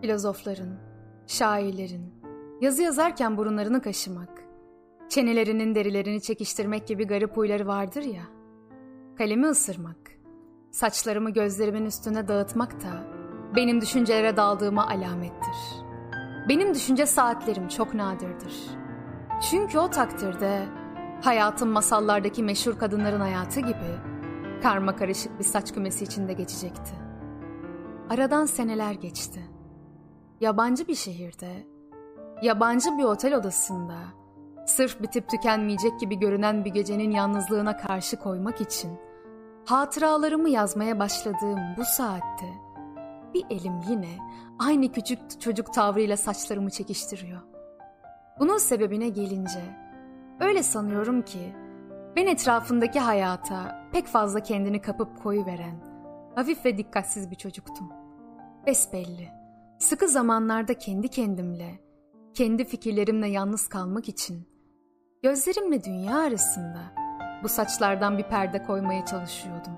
Filozofların, şairlerin, yazı yazarken burunlarını kaşımak, çenelerinin derilerini çekiştirmek gibi garip huyları vardır ya. Kalemi ısırmak, saçlarımı gözlerimin üstüne dağıtmak da benim düşüncelere daldığıma alamettir. Benim düşünce saatlerim çok nadirdir. Çünkü o takdirde hayatım masallardaki meşhur kadınların hayatı gibi karma karışık bir saç kümesi içinde geçecekti. Aradan seneler geçti yabancı bir şehirde, yabancı bir otel odasında, sırf bitip tükenmeyecek gibi görünen bir gecenin yalnızlığına karşı koymak için hatıralarımı yazmaya başladığım bu saatte bir elim yine aynı küçük çocuk tavrıyla saçlarımı çekiştiriyor. Bunun sebebine gelince öyle sanıyorum ki ben etrafındaki hayata pek fazla kendini kapıp koyuveren, hafif ve dikkatsiz bir çocuktum. Besbelli. Sıkı zamanlarda kendi kendimle, kendi fikirlerimle yalnız kalmak için gözlerimle dünya arasında bu saçlardan bir perde koymaya çalışıyordum.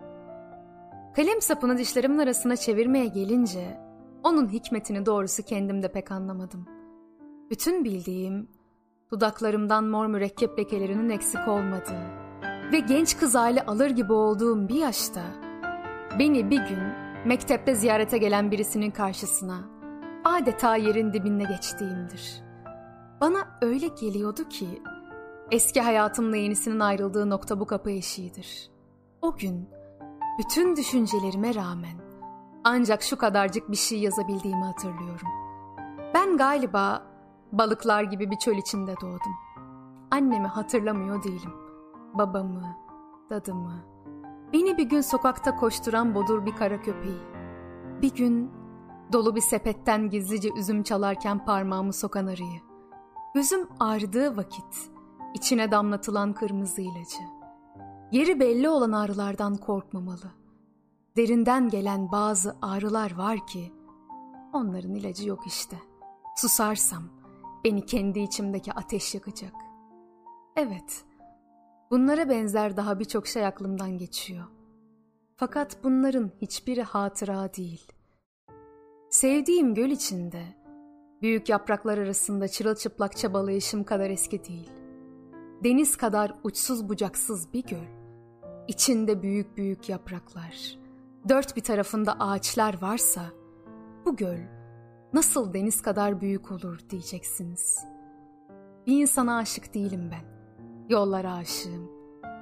Kalem sapını dişlerimin arasına çevirmeye gelince onun hikmetini doğrusu kendimde pek anlamadım. Bütün bildiğim dudaklarımdan mor mürekkep lekelerinin eksik olmadığı ve genç kız hali alır gibi olduğum bir yaşta beni bir gün mektepte ziyarete gelen birisinin karşısına adeta yerin dibinde geçtiğimdir. Bana öyle geliyordu ki eski hayatımla yenisinin ayrıldığı nokta bu kapı eşiğidir. O gün bütün düşüncelerime rağmen ancak şu kadarcık bir şey yazabildiğimi hatırlıyorum. Ben galiba balıklar gibi bir çöl içinde doğdum. Annemi hatırlamıyor değilim. Babamı, dadımı, beni bir gün sokakta koşturan bodur bir kara köpeği. Bir gün Dolu bir sepetten gizlice üzüm çalarken parmağımı sokan arıyı. Gözüm ağrıdığı vakit içine damlatılan kırmızı ilacı. Yeri belli olan ağrılardan korkmamalı. Derinden gelen bazı ağrılar var ki onların ilacı yok işte. Susarsam beni kendi içimdeki ateş yakacak. Evet, bunlara benzer daha birçok şey aklımdan geçiyor. Fakat bunların hiçbiri hatıra değil.'' Sevdiğim göl içinde, büyük yapraklar arasında çırılçıplak çabalayışım kadar eski değil. Deniz kadar uçsuz bucaksız bir göl. İçinde büyük büyük yapraklar, dört bir tarafında ağaçlar varsa, bu göl nasıl deniz kadar büyük olur diyeceksiniz. Bir insana aşık değilim ben. Yollara aşığım,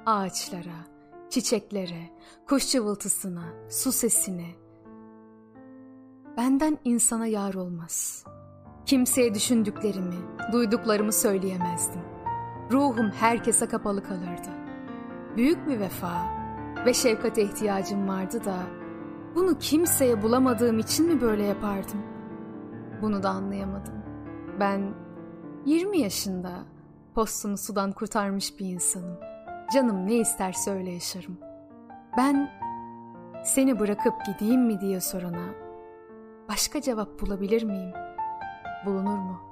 ağaçlara, çiçeklere, kuş cıvıltısına, su sesine, Benden insana yar olmaz. Kimseye düşündüklerimi, duyduklarımı söyleyemezdim. Ruhum herkese kapalı kalırdı. Büyük bir vefa ve şefkate ihtiyacım vardı da bunu kimseye bulamadığım için mi böyle yapardım? Bunu da anlayamadım. Ben 20 yaşında postunu sudan kurtarmış bir insanım. Canım ne isterse öyle yaşarım. Ben seni bırakıp gideyim mi diye sorana başka cevap bulabilir miyim? Bulunur mu?